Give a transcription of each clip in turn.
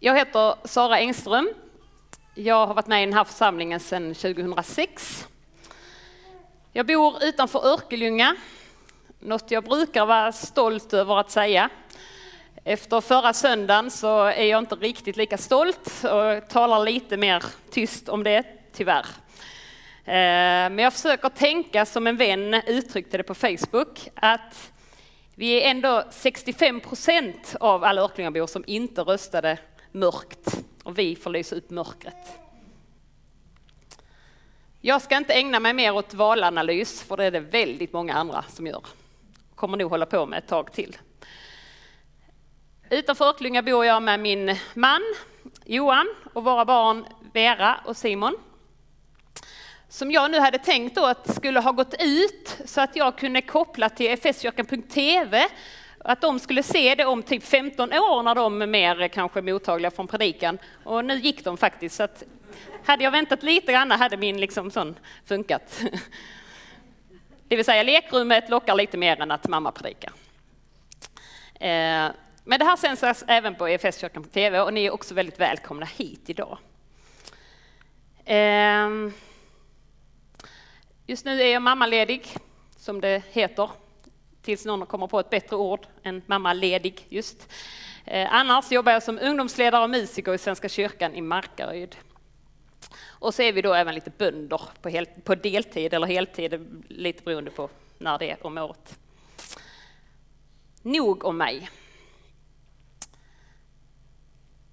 Jag heter Sara Engström. Jag har varit med i den här församlingen sedan 2006. Jag bor utanför Örkelljunga, något jag brukar vara stolt över att säga. Efter förra söndagen så är jag inte riktigt lika stolt och talar lite mer tyst om det, tyvärr. Eh, men jag försöker tänka som en vän uttryckte det på Facebook, att vi är ändå 65 procent av alla Örkelljungabor som inte röstade mörkt och vi får lysa upp mörkret. Jag ska inte ägna mig mer åt valanalys, för det är det väldigt många andra som gör. Kommer nog hålla på med ett tag till. Utanför Örkelljunga bor jag med min man Johan och våra barn Vera och Simon. Som jag nu hade tänkt då att skulle ha gått ut så att jag kunde koppla till fskyrkan.tv att de skulle se det om typ 15 år när de är mer kanske mottagliga från predikan. Och nu gick de faktiskt. Så att hade jag väntat lite grann hade min liksom sån funkat. Det vill säga lekrummet lockar lite mer än att mamma predikar. Eh, men det här sänds alltså även på EFS-kyrkan på TV och ni är också väldigt välkomna hit idag. Eh, just nu är jag mammaledig, som det heter, tills någon kommer på ett bättre ord än mammaledig just. Eh, annars jobbar jag som ungdomsledare och musiker i Svenska kyrkan i Markaryd. Och så är vi då även lite bönder på, hel, på deltid eller heltid, lite beroende på när det är om året. Nog om mig.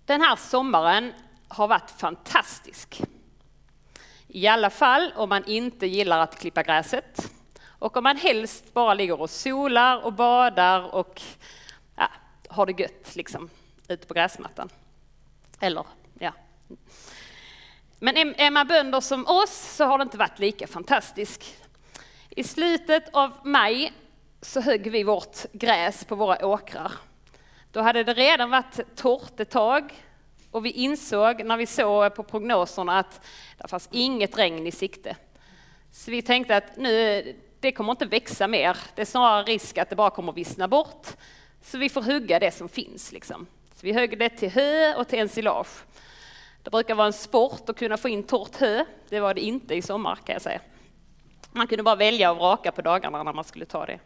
Den här sommaren har varit fantastisk. I alla fall om man inte gillar att klippa gräset och om man helst bara ligger och solar och badar och ja, har det gött liksom ute på gräsmattan. Eller ja. Men är man bönder som oss så har det inte varit lika fantastiskt. I slutet av maj så högg vi vårt gräs på våra åkrar. Då hade det redan varit torrt ett tag och vi insåg när vi såg på prognoserna att det fanns inget regn i sikte. Så vi tänkte att nu, det kommer inte växa mer. Det är snarare risk att det bara kommer vissna bort. Så vi får hugga det som finns. Liksom. Så vi högg det till hö och till ensilage. Det brukar vara en sport att kunna få in torrt hö. Det var det inte i sommar kan jag säga. Man kunde bara välja och vraka på dagarna när man skulle ta det.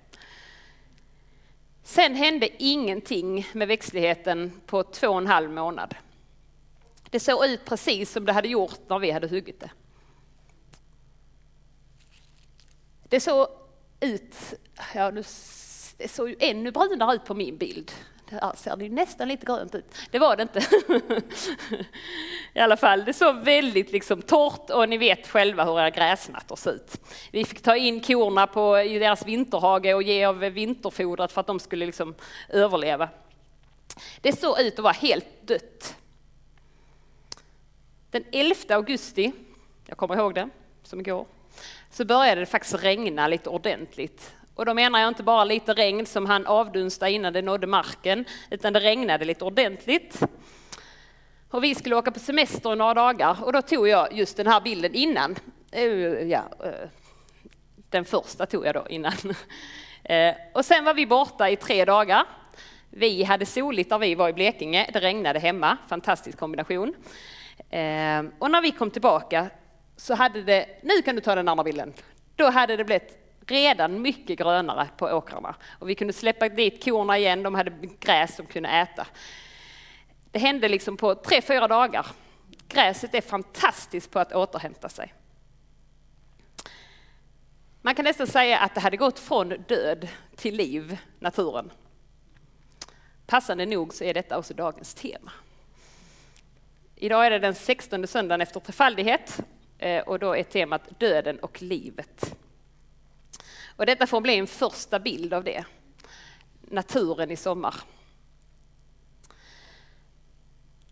Sen hände ingenting med växtligheten på två och en halv månad. Det såg ut precis som det hade gjort när vi hade huggit det. Det såg ut, ja, det såg ju ännu brunare ut på min bild. Här ser det nästan lite grönt ut. Det var det inte. I alla fall, det såg väldigt liksom torrt och ni vet själva hur era gräsmattor ser ut. Vi fick ta in korna på, i deras vinterhage och ge av vinterfodret för att de skulle liksom överleva. Det såg ut att vara helt dött. Den 11 augusti, jag kommer ihåg det som igår, så började det faktiskt regna lite ordentligt. Och då menar jag inte bara lite regn som han avdunsta innan det nådde marken, utan det regnade lite ordentligt. Och vi skulle åka på semester några dagar och då tog jag just den här bilden innan. Eh, ja, eh, den första tog jag då innan. Eh, och sen var vi borta i tre dagar. Vi hade soligt där vi var i Blekinge, det regnade hemma, fantastisk kombination. Och när vi kom tillbaka så hade det, nu kan du ta den andra bilden, då hade det blivit redan mycket grönare på åkrarna. Och vi kunde släppa dit korna igen, de hade gräs de kunde äta. Det hände liksom på tre, fyra dagar. Gräset är fantastiskt på att återhämta sig. Man kan nästan säga att det hade gått från död till liv, naturen. Passande nog så är detta också dagens tema. Idag är det den 16 söndagen efter trefaldighet Eh, och då är temat döden och livet. Och detta får bli en första bild av det. Naturen i sommar.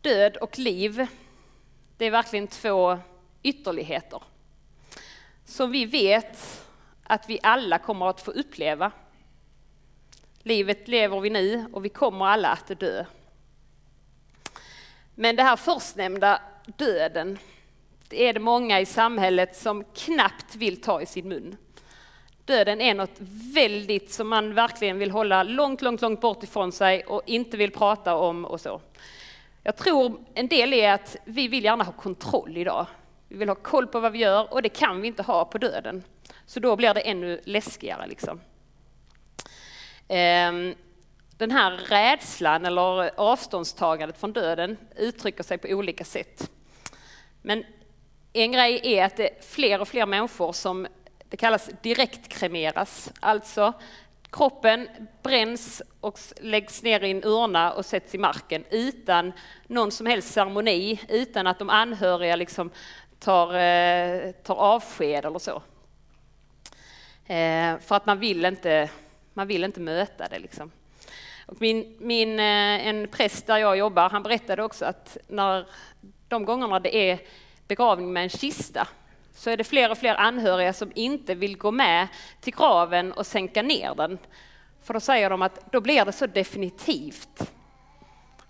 Död och liv, det är verkligen två ytterligheter. Som vi vet att vi alla kommer att få uppleva. Livet lever vi nu och vi kommer alla att dö. Men det här förstnämnda döden, är det många i samhället som knappt vill ta i sin mun. Döden är något väldigt som man verkligen vill hålla långt, långt, långt bort ifrån sig och inte vill prata om och så. Jag tror en del är att vi vill gärna ha kontroll idag. Vi vill ha koll på vad vi gör och det kan vi inte ha på döden. Så då blir det ännu läskigare. Liksom. Ehm, den här rädslan eller avståndstagandet från döden uttrycker sig på olika sätt. Men en grej är att det är fler och fler människor som det kallas direktkremeras, alltså kroppen bränns och läggs ner i en urna och sätts i marken utan någon som helst ceremoni, utan att de anhöriga liksom tar, eh, tar avsked eller så. Eh, för att man vill inte, man vill inte möta det. Liksom. Och min, min, eh, en präst där jag jobbar, han berättade också att när de gångerna det är begravning med en kista så är det fler och fler anhöriga som inte vill gå med till graven och sänka ner den. För då säger de att då blir det så definitivt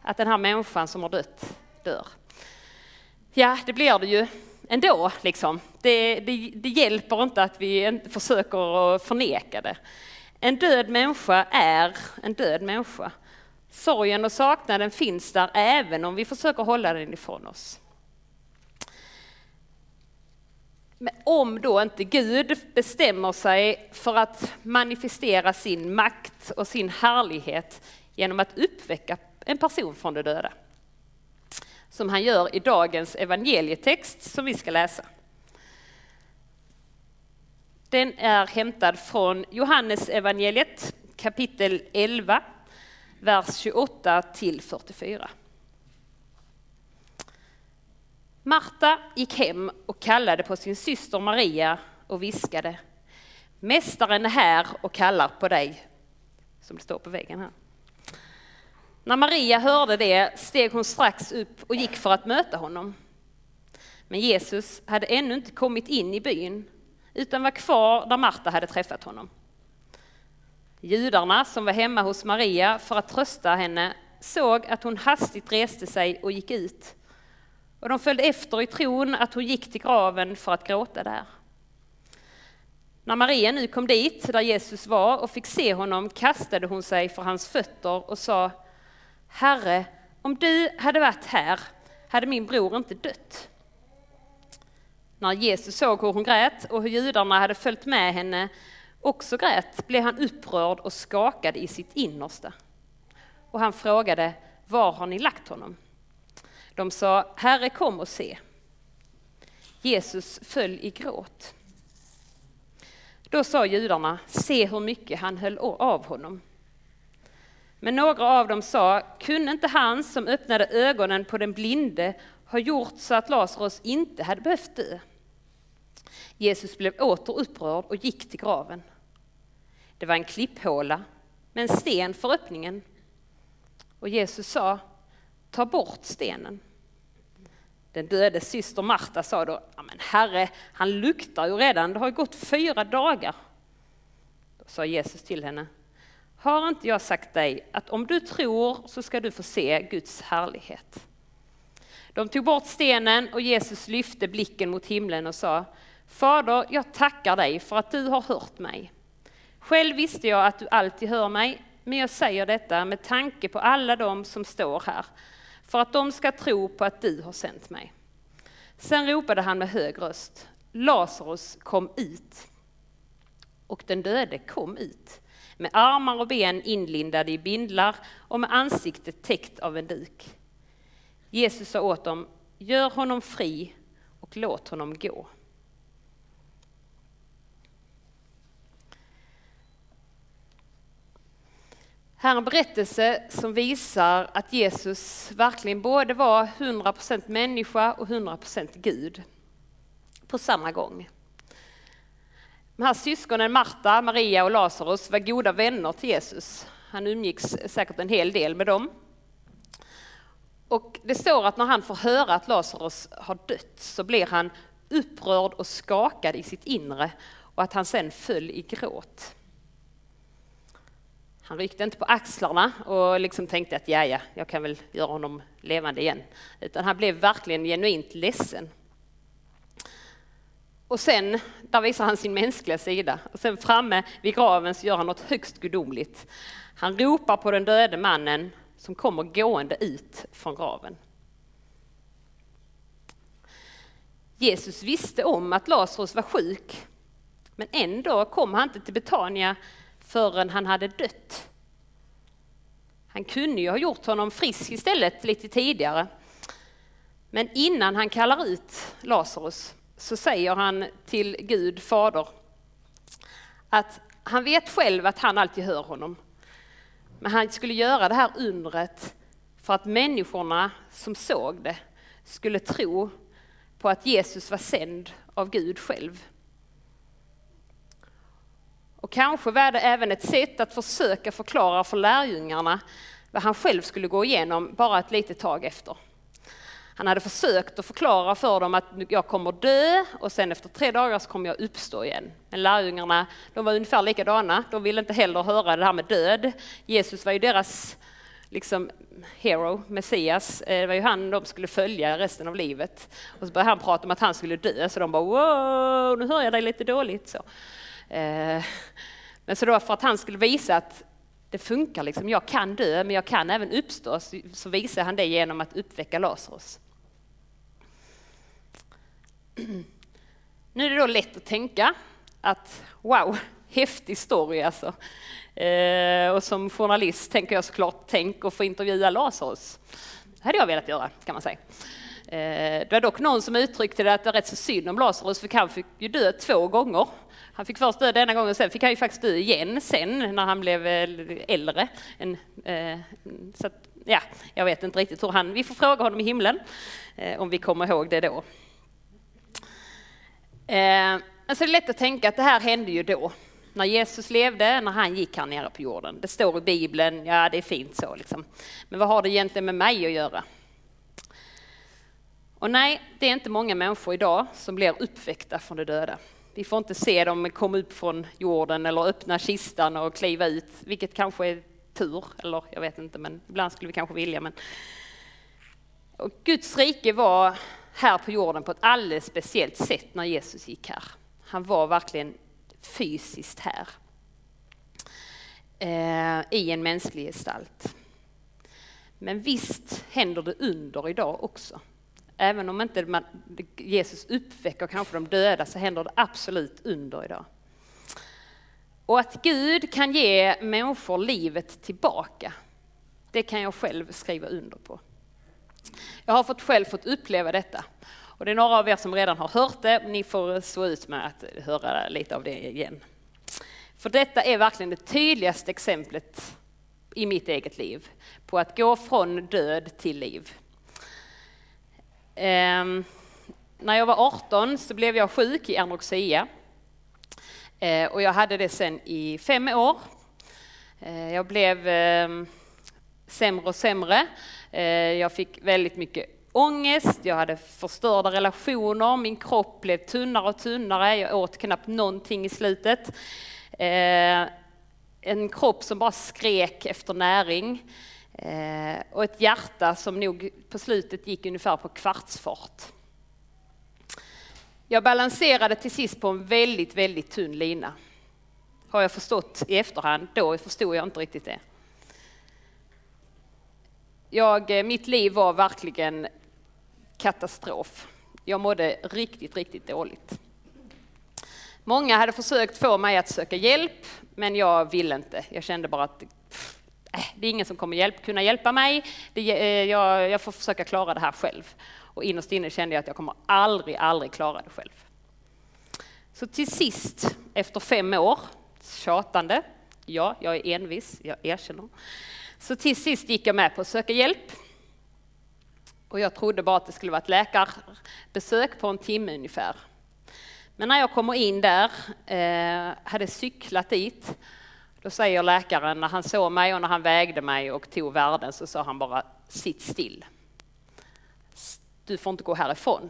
att den här människan som har dött dör. Ja, det blir det ju ändå. Liksom. Det, det, det hjälper inte att vi försöker förneka det. En död människa är en död människa. Sorgen och saknaden finns där även om vi försöker hålla den ifrån oss. Men om då inte Gud bestämmer sig för att manifestera sin makt och sin härlighet genom att uppväcka en person från de döda. Som han gör i dagens evangelietext som vi ska läsa. Den är hämtad från Johannes evangeliet kapitel 11, vers 28 till 44. Marta gick hem och kallade på sin syster Maria och viskade Mästaren är här och kallar på dig. Som det står på väggen här. När Maria hörde det steg hon strax upp och gick för att möta honom. Men Jesus hade ännu inte kommit in i byn utan var kvar där Marta hade träffat honom. Judarna som var hemma hos Maria för att trösta henne såg att hon hastigt reste sig och gick ut och de följde efter i tron att hon gick till graven för att gråta där. När Maria nu kom dit, där Jesus var, och fick se honom kastade hon sig för hans fötter och sa Herre, om du hade varit här hade min bror inte dött. När Jesus såg hur hon grät och hur judarna hade följt med henne också grät blev han upprörd och skakad i sitt innersta. Och han frågade, var har ni lagt honom? De sa, Herre kom och se. Jesus föll i gråt. Då sa judarna, se hur mycket han höll av honom. Men några av dem sa, kunde inte han som öppnade ögonen på den blinde ha gjort så att Lazarus inte hade behövt dö? Jesus blev åter upprörd och gick till graven. Det var en klipphåla med en sten för öppningen. Och Jesus sa, ta bort stenen. Den dödes syster Marta sa då, men herre, han luktar ju redan, det har gått fyra dagar. Då sa Jesus till henne, har inte jag sagt dig att om du tror så ska du få se Guds härlighet? De tog bort stenen och Jesus lyfte blicken mot himlen och sa, Fader, jag tackar dig för att du har hört mig. Själv visste jag att du alltid hör mig, men jag säger detta med tanke på alla de som står här, för att de ska tro på att du har sänt mig. Sen ropade han med hög röst, Lazarus kom ut. Och den döde kom ut, med armar och ben inlindade i bindlar och med ansiktet täckt av en duk. Jesus sa åt dem, gör honom fri och låt honom gå. Här är en berättelse som visar att Jesus verkligen både var 100% människa och 100% Gud på samma gång. De här syskonen Marta, Maria och Lazarus var goda vänner till Jesus. Han umgicks säkert en hel del med dem. Och det står att när han får höra att Lazarus har dött så blir han upprörd och skakad i sitt inre och att han sen föll i gråt. Han ryckte inte på axlarna och liksom tänkte att ja, jag kan väl göra honom levande igen. Utan han blev verkligen genuint ledsen. Och sen, där visar han sin mänskliga sida. Och sen framme vid graven så gör han något högst gudomligt. Han ropar på den döde mannen som kommer gående ut från graven. Jesus visste om att Lazarus var sjuk, men ändå kom han inte till Betania förrän han hade dött. Han kunde ju ha gjort honom frisk istället lite tidigare. Men innan han kallar ut Lazarus så säger han till Gud, Fader, att han vet själv att han alltid hör honom. Men han skulle göra det här undret för att människorna som såg det skulle tro på att Jesus var sänd av Gud själv. Och kanske var det även ett sätt att försöka förklara för lärjungarna vad han själv skulle gå igenom bara ett litet tag efter. Han hade försökt att förklara för dem att jag kommer dö och sen efter tre dagar så kommer jag uppstå igen. Men lärjungarna, de var ungefär likadana. De ville inte heller höra det här med död. Jesus var ju deras liksom hero, Messias. Eh, det var ju han de skulle följa resten av livet. Och så började han prata om att han skulle dö, så de bara wow, nu hör jag dig lite dåligt. Så. Eh, men så då för att han skulle visa att det funkar, liksom. jag kan dö men jag kan även uppstå, så visar han det genom att uppväcka Lazarus. Nu är det då lätt att tänka att wow, häftig story alltså. Eh, och som journalist tänker jag såklart, tänk att få intervjua Lazarus. Det hade jag velat göra kan man säga. Eh, det var dock någon som uttryckte det att det var rätt så synd om Lazarus för han fick ju dö två gånger. Han fick först dö denna gången, sen fick han ju faktiskt dö igen sen när han blev eh, äldre. En, eh, så att, ja, jag vet inte riktigt hur han, vi får fråga honom i himlen eh, om vi kommer ihåg det då. Eh, alltså det är lätt att tänka att det här hände ju då, när Jesus levde, när han gick här nere på jorden. Det står i Bibeln, ja det är fint så liksom. Men vad har det egentligen med mig att göra? Och nej, det är inte många människor idag som blir uppväckta från de döda. Vi får inte se dem komma upp från jorden eller öppna kistan och kliva ut, vilket kanske är tur, eller jag vet inte, men ibland skulle vi kanske vilja. Men... Och Guds rike var här på jorden på ett alldeles speciellt sätt när Jesus gick här. Han var verkligen fysiskt här. Eh, I en mänsklig gestalt. Men visst händer det under idag också. Även om inte man, Jesus uppväcker kanske de döda så händer det absolut under idag. Och att Gud kan ge människor livet tillbaka, det kan jag själv skriva under på. Jag har fått själv fått uppleva detta. Och det är några av er som redan har hört det, ni får stå ut med att höra lite av det igen. För detta är verkligen det tydligaste exemplet i mitt eget liv på att gå från död till liv. Um, när jag var 18 så blev jag sjuk i anorexia. Uh, och jag hade det sen i fem år. Uh, jag blev uh, sämre och sämre. Eh, jag fick väldigt mycket ångest, jag hade förstörda relationer, min kropp blev tunnare och tunnare, jag åt knappt någonting i slutet. En kropp som bara skrek efter näring. Eh, och ett hjärta som nog på slutet gick ungefär på kvartsfart. Jag balanserade till sist på en väldigt, väldigt tunn lina. Har jag förstått i efterhand, då förstod jag inte riktigt det. Jag, eh, mitt liv var verkligen katastrof. Jag mådde riktigt, riktigt dåligt. Många hade försökt få mig att söka hjälp, men jag ville inte. Jag kände bara att Äh, det är ingen som kommer hjälp, kunna hjälpa mig, det, eh, jag, jag får försöka klara det här själv. Och innerst inne kände jag att jag kommer aldrig, aldrig klara det själv. Så till sist, efter fem år tjatande, ja, jag är envis, jag erkänner. Så till sist gick jag med på att söka hjälp. Och jag trodde bara att det skulle vara ett läkarbesök på en timme ungefär. Men när jag kommer in där, eh, hade cyklat dit, då säger läkaren, när han såg mig och när han vägde mig och tog värden så sa han bara sitt still. Du får inte gå härifrån.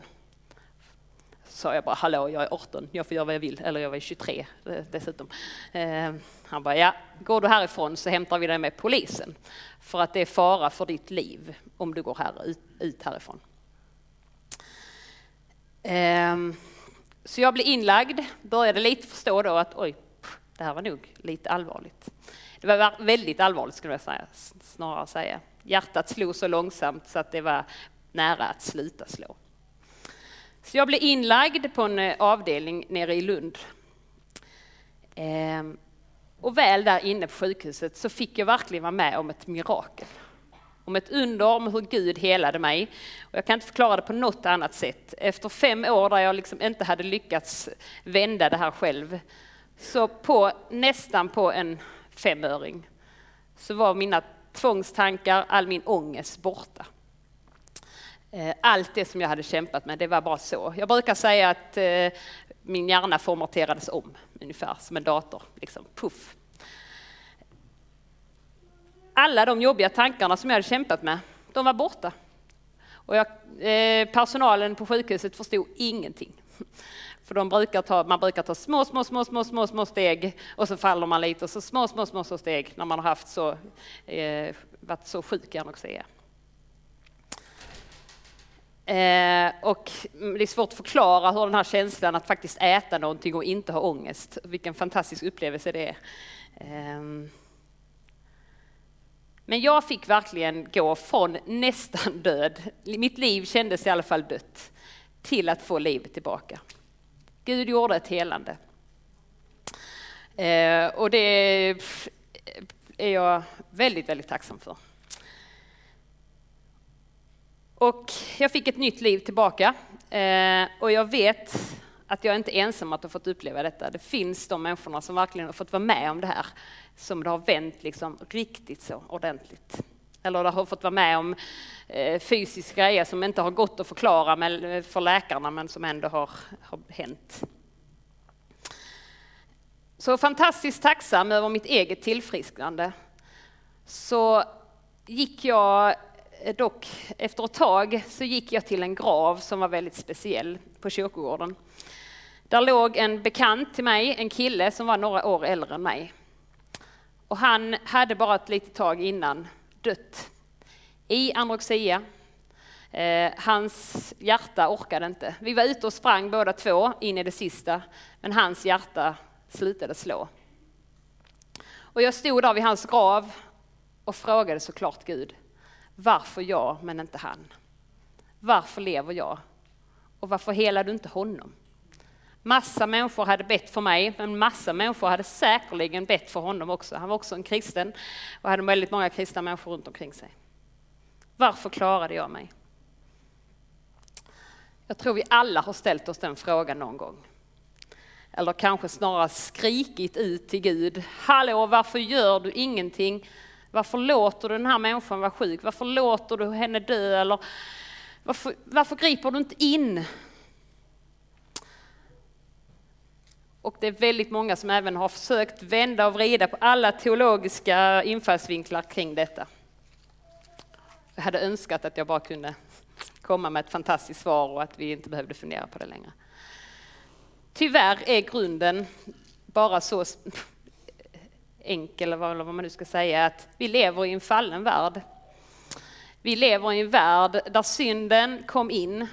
Så sa jag bara, hallå jag är 18, jag får göra vad jag vill, eller jag var 23 eh, dessutom. Eh, han bara, ja, går du härifrån så hämtar vi dig med polisen. För att det är fara för ditt liv om du går här, ut, härifrån. Ehm, så jag blev inlagd, började lite förstå då att oj, det här var nog lite allvarligt. Det var väldigt allvarligt skulle jag säga, snarare säga. Hjärtat slog så långsamt så att det var nära att sluta slå. Så jag blev inlagd på en eh, avdelning nere i Lund. Ehm, och väl där inne på sjukhuset så fick jag verkligen vara med om ett mirakel. Om ett under, om hur Gud helade mig. Och jag kan inte förklara det på något annat sätt. Efter fem år där jag liksom inte hade lyckats vända det här själv, så på nästan på en femöring så var mina tvångstankar, all min ångest borta. Eh, allt det som jag hade kämpat med, det var bara så. Jag brukar säga att eh, min hjärna formaterades om, ungefär som en dator. Liksom, puff. Alla de jobbiga tankarna som jag hade kämpat med, de var borta. Och jag, eh, personalen på sjukhuset förstod ingenting. För de brukar ta, man brukar ta små, små, små, små, små, små steg och så faller man lite och så små, små, små, små steg när man har haft så, eh, varit så sjuk i anorexia. Eh, och det är svårt att förklara hur den här känslan att faktiskt äta någonting och inte ha ångest, vilken fantastisk upplevelse det är. Eh, men jag fick verkligen gå från nästan död, mitt liv kändes i alla fall dött, till att få livet tillbaka. Gud gjorde ett helande. Eh, och det är jag väldigt, väldigt tacksam för. Och jag fick ett nytt liv tillbaka eh, och jag vet att jag inte är ensam att ha fått uppleva detta. Det finns de människorna som verkligen har fått vara med om det här, som det har vänt liksom riktigt så ordentligt. Eller har fått vara med om eh, fysiska grejer som inte har gått att förklara eh, för läkarna men som ändå har, har hänt. Så fantastiskt tacksam över mitt eget tillfrisknande. Så gick jag eh, dock, efter ett tag så gick jag till en grav som var väldigt speciell på kyrkogården. Där låg en bekant till mig, en kille som var några år äldre än mig. Och han hade bara ett litet tag innan dött i anorexia. Eh, hans hjärta orkade inte. Vi var ute och sprang båda två in i det sista, men hans hjärta slutade slå. Och jag stod där vid hans grav och frågade såklart Gud, varför jag men inte han? Varför lever jag? Och varför helar du inte honom? Massa människor hade bett för mig, men massa människor hade säkerligen bett för honom också. Han var också en kristen och hade väldigt många kristna människor runt omkring sig. Varför klarade jag mig? Jag tror vi alla har ställt oss den frågan någon gång. Eller kanske snarare skrikit ut till Gud. Hallå, varför gör du ingenting? Varför låter du den här människan vara sjuk? Varför låter du henne dö? Eller varför, varför griper du inte in? Och det är väldigt många som även har försökt vända och vrida på alla teologiska infallsvinklar kring detta. Jag hade önskat att jag bara kunde komma med ett fantastiskt svar och att vi inte behövde fundera på det längre. Tyvärr är grunden bara så enkel, eller vad man nu ska säga, att vi lever i en fallen värld. Vi lever i en värld där synden kom in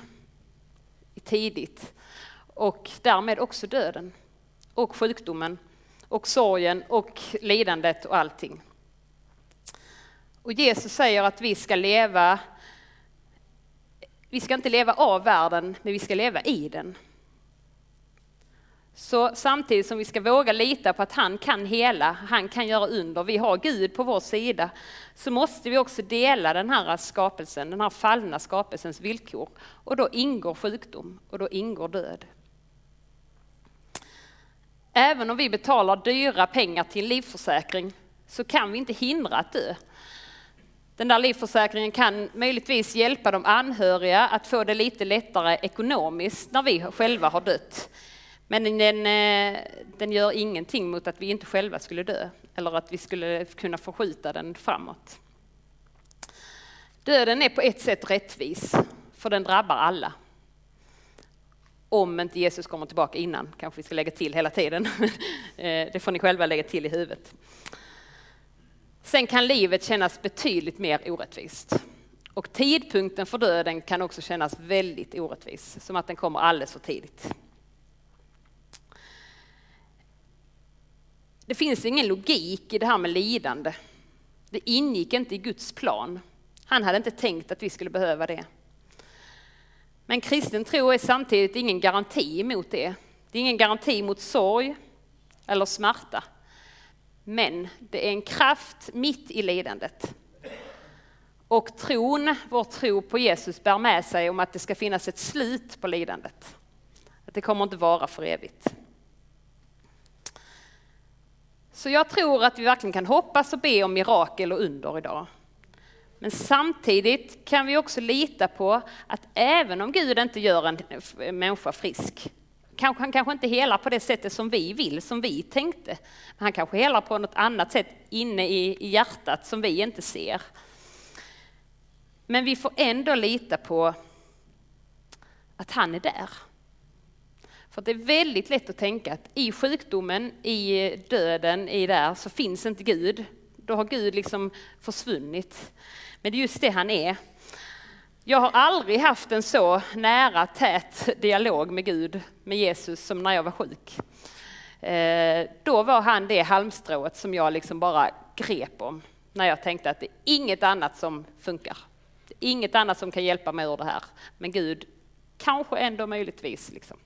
tidigt och därmed också döden och sjukdomen och sorgen och lidandet och allting. Och Jesus säger att vi ska leva, vi ska inte leva av världen, men vi ska leva i den. Så samtidigt som vi ska våga lita på att han kan hela, han kan göra under, vi har Gud på vår sida, så måste vi också dela den här skapelsen, den här fallna skapelsens villkor. Och då ingår sjukdom och då ingår död. Även om vi betalar dyra pengar till livförsäkring så kan vi inte hindra att dö. Den där livförsäkringen kan möjligtvis hjälpa de anhöriga att få det lite lättare ekonomiskt när vi själva har dött. Men den, eh, den gör ingenting mot att vi inte själva skulle dö eller att vi skulle kunna förskjuta den framåt. Döden är på ett sätt rättvis, för den drabbar alla. Om inte Jesus kommer tillbaka innan, kanske vi ska lägga till hela tiden. Eh, det får ni själva lägga till i huvudet. Sen kan livet kännas betydligt mer orättvist. Och tidpunkten för döden kan också kännas väldigt orättvis, som att den kommer alldeles för tidigt. Det finns ingen logik i det här med lidande. Det ingick inte i Guds plan. Han hade inte tänkt att vi skulle behöva det. Men kristen tro är samtidigt ingen garanti mot det. Det är ingen garanti mot sorg eller smärta. Men det är en kraft mitt i lidandet. Och tron, vår tro på Jesus bär med sig om att det ska finnas ett slut på lidandet. Att det kommer inte vara för evigt. Så jag tror att vi verkligen kan hoppas och be om mirakel och under idag. Men samtidigt kan vi också lita på att även om Gud inte gör en människa frisk, kanske han kanske inte helar på det sättet som vi vill, som vi tänkte. Men han kanske helar på något annat sätt inne i hjärtat som vi inte ser. Men vi får ändå lita på att han är där. För det är väldigt lätt att tänka att i sjukdomen, i döden, i där så finns inte Gud. Då har Gud liksom försvunnit. Men det är just det han är. Jag har aldrig haft en så nära, tät dialog med Gud, med Jesus, som när jag var sjuk. Eh, då var han det halmstrået som jag liksom bara grep om, när jag tänkte att det är inget annat som funkar. Det är inget annat som kan hjälpa mig ur det här. Men Gud, kanske ändå möjligtvis. Liksom.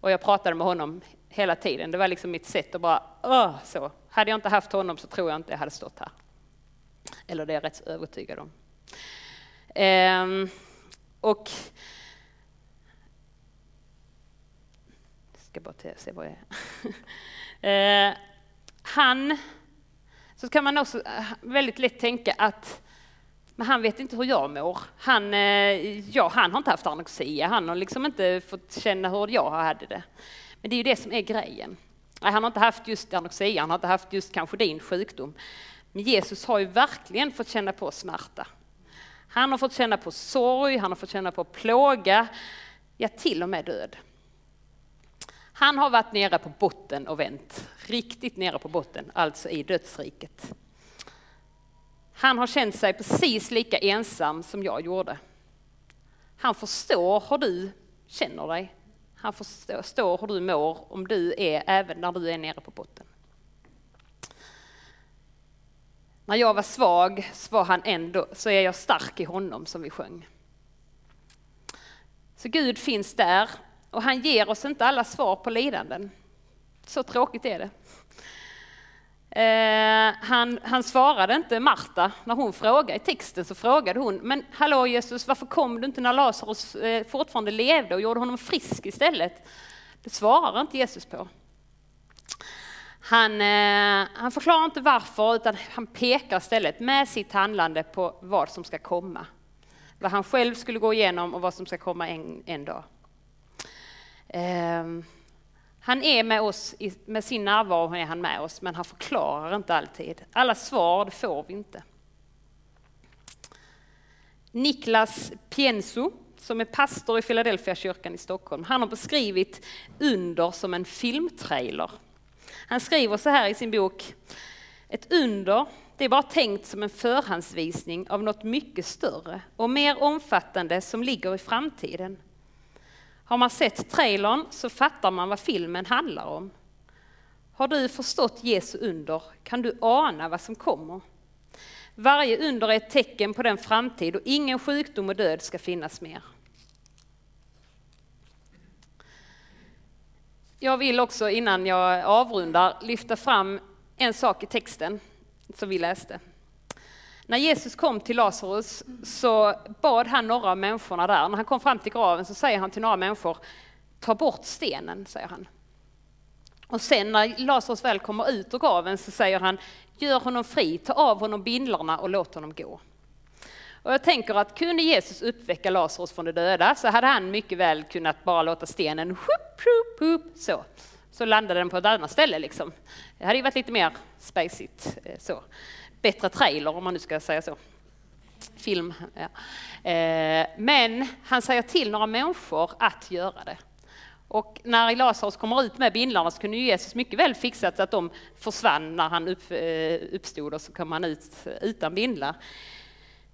Och jag pratade med honom hela tiden. Det var liksom mitt sätt att bara, Åh, så. Hade jag inte haft honom så tror jag inte jag hade stått här. Eller det är jag rätt övertygad om. Ehm, och jag ska bara se vad jag är. ehm, han, så kan man också eh, väldigt lätt tänka att men han vet inte hur jag mår. Han, eh, ja, han har inte haft anorexia, han har liksom inte fått känna hur jag hade det. Men det är ju det som är grejen. Han har inte haft just anorexia, han har inte haft just kanske din sjukdom. Men Jesus har ju verkligen fått känna på smärta. Han har fått känna på sorg, han har fått känna på plåga, ja till och med död. Han har varit nere på botten och vänt, riktigt nere på botten, alltså i dödsriket. Han har känt sig precis lika ensam som jag gjorde. Han förstår hur du känner dig. Han förstår hur du mår om du är även när du är nere på botten. När jag var svag så, var han ändå, så är jag stark i honom som vi sjöng. Så Gud finns där och han ger oss inte alla svar på lidanden. Så tråkigt är det. Eh, han, han, svarade inte Marta när hon frågade i texten så frågade hon, men hallå Jesus, varför kom du inte när Lazarus eh, fortfarande levde och gjorde honom frisk istället? Det svarar inte Jesus på. Han, eh, han förklarar inte varför, utan han pekar istället med sitt handlande på vad som ska komma. Vad han själv skulle gå igenom och vad som ska komma en, en dag. Ehm, han är med oss, med sin närvaro är han med oss, men han förklarar inte alltid. Alla svar får vi inte. Niklas Pienso, som är pastor i Philadelphia kyrkan i Stockholm, han har beskrivit under som en filmtrailer. Han skriver så här i sin bok, ett under, det är bara tänkt som en förhandsvisning av något mycket större och mer omfattande som ligger i framtiden. Har man sett trailern så fattar man vad filmen handlar om. Har du förstått Jesu under kan du ana vad som kommer. Varje under är ett tecken på den framtid och ingen sjukdom och död ska finnas mer. Jag vill också innan jag avrundar lyfta fram en sak i texten som vi läste. När Jesus kom till Lazarus så bad han några av människorna där, när han kom fram till graven så säger han till några människor, ta bort stenen, säger han. Och sen när Lazarus väl kommer ut ur graven så säger han, gör honom fri, ta av honom bindlarna och låt honom gå. Och jag tänker att kunde Jesus uppväcka Lazarus från de döda så hade han mycket väl kunnat bara låta stenen whoop, whoop, whoop, så. Så landade den på ett annat ställe liksom. Det hade ju varit lite mer spacigt eh, så bättre trailer om man nu ska säga så. Film. Ja. Eh, men han säger till några människor att göra det. Och när Lazarus kommer ut med bindlarna så kunde Jesus mycket väl fixat att de försvann när han upp, eh, uppstod och så kom han ut utan bindlar.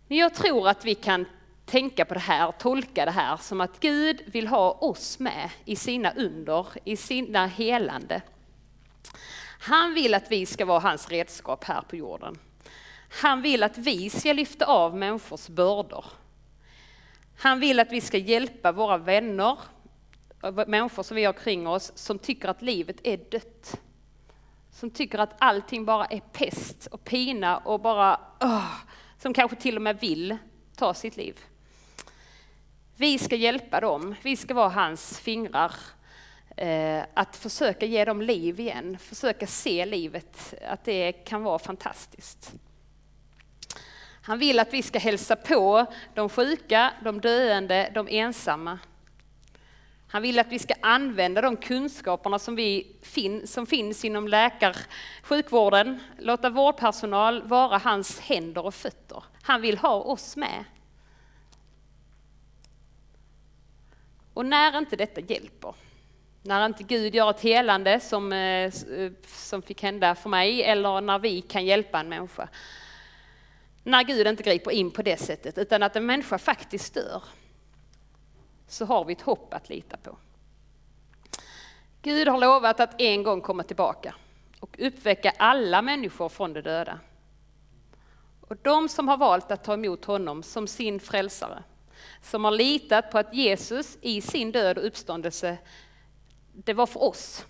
Men jag tror att vi kan tänka på det här, tolka det här som att Gud vill ha oss med i sina under, i sina helande. Han vill att vi ska vara hans redskap här på jorden. Han vill att vi ska lyfta av människors bördor. Han vill att vi ska hjälpa våra vänner, människor som vi har kring oss, som tycker att livet är dött. Som tycker att allting bara är pest och pina och bara, oh, som kanske till och med vill ta sitt liv. Vi ska hjälpa dem, vi ska vara hans fingrar. Eh, att försöka ge dem liv igen, försöka se livet, att det kan vara fantastiskt. Han vill att vi ska hälsa på de sjuka, de döende, de ensamma. Han vill att vi ska använda de kunskaperna som, vi fin som finns inom läkar sjukvården, låta vårdpersonal vara hans händer och fötter. Han vill ha oss med. Och när inte detta hjälper, när inte Gud gör ett helande som, eh, eh, som fick hända för mig, eller när vi kan hjälpa en människa, när Gud inte griper in på det sättet, utan att en människa faktiskt dör, så har vi ett hopp att lita på. Gud har lovat att en gång komma tillbaka och uppväcka alla människor från de döda. Och de som har valt att ta emot honom som sin frälsare, som har litat på att Jesus i sin död och uppståndelse, det var för oss.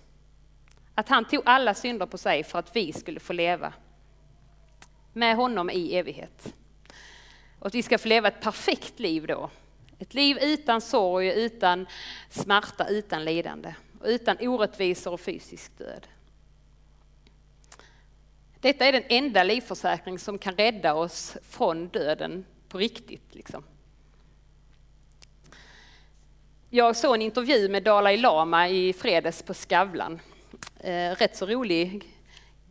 Att han tog alla synder på sig för att vi skulle få leva med honom i evighet. Och att vi ska få leva ett perfekt liv då. Ett liv utan sorg, utan smärta, utan lidande. Och utan orättvisor och fysisk död. Detta är den enda livförsäkring som kan rädda oss från döden på riktigt. Liksom. Jag såg en intervju med Dalai Lama i fredags på Skavlan. Eh, rätt så rolig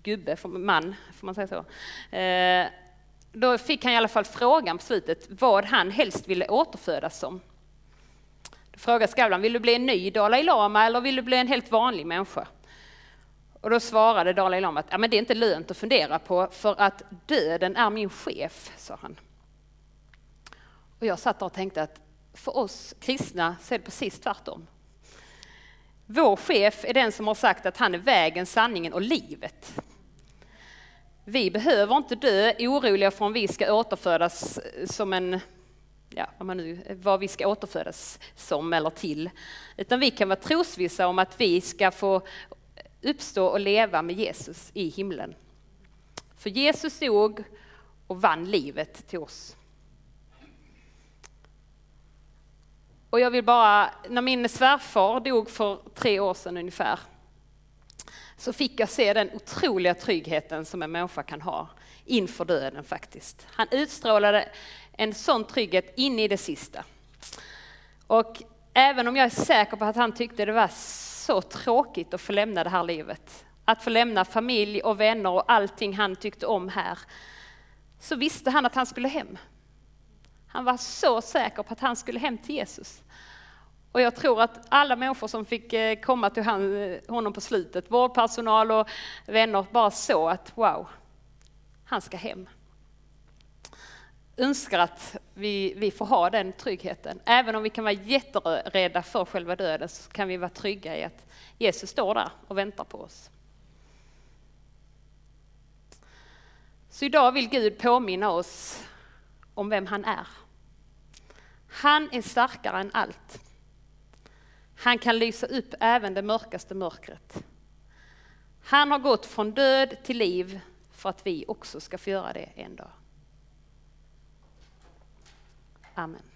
gubbe, man, får man säga så. Eh, då fick han i alla fall frågan på slutet vad han helst ville återfödas som. Då frågade Skavlan, vill du bli en ny Dalai Lama eller vill du bli en helt vanlig människa? Och då svarade Dalai Lama att ja, men det är inte lönt att fundera på för att döden är min chef, sa han. Och jag satt där och tänkte att för oss kristna så är det precis tvärtom. Vår chef är den som har sagt att han är vägen, sanningen och livet. Vi behöver inte dö oroliga för om vi ska återfödas som en, ja, vad, man nu, vad vi ska återfödas som eller till. Utan vi kan vara trosvissa om att vi ska få uppstå och leva med Jesus i himlen. För Jesus dog och vann livet till oss. Och jag vill bara, när min svärfar dog för tre år sedan ungefär, så fick jag se den otroliga tryggheten som en människa kan ha inför döden faktiskt. Han utstrålade en sån trygghet in i det sista. Och även om jag är säker på att han tyckte det var så tråkigt att få lämna det här livet, att få lämna familj och vänner och allting han tyckte om här, så visste han att han skulle hem. Han var så säker på att han skulle hem till Jesus. Och jag tror att alla människor som fick eh, komma till honom på slutet, vårdpersonal och vänner, bara såg att wow, han ska hem. Önskar att vi, vi får ha den tryggheten. Även om vi kan vara jätterädda för själva döden så kan vi vara trygga i att Jesus står där och väntar på oss. Så idag vill Gud påminna oss om vem han är. Han är starkare än allt. Han kan lysa upp även det mörkaste mörkret. Han har gått från död till liv för att vi också ska få göra det en dag. Amen.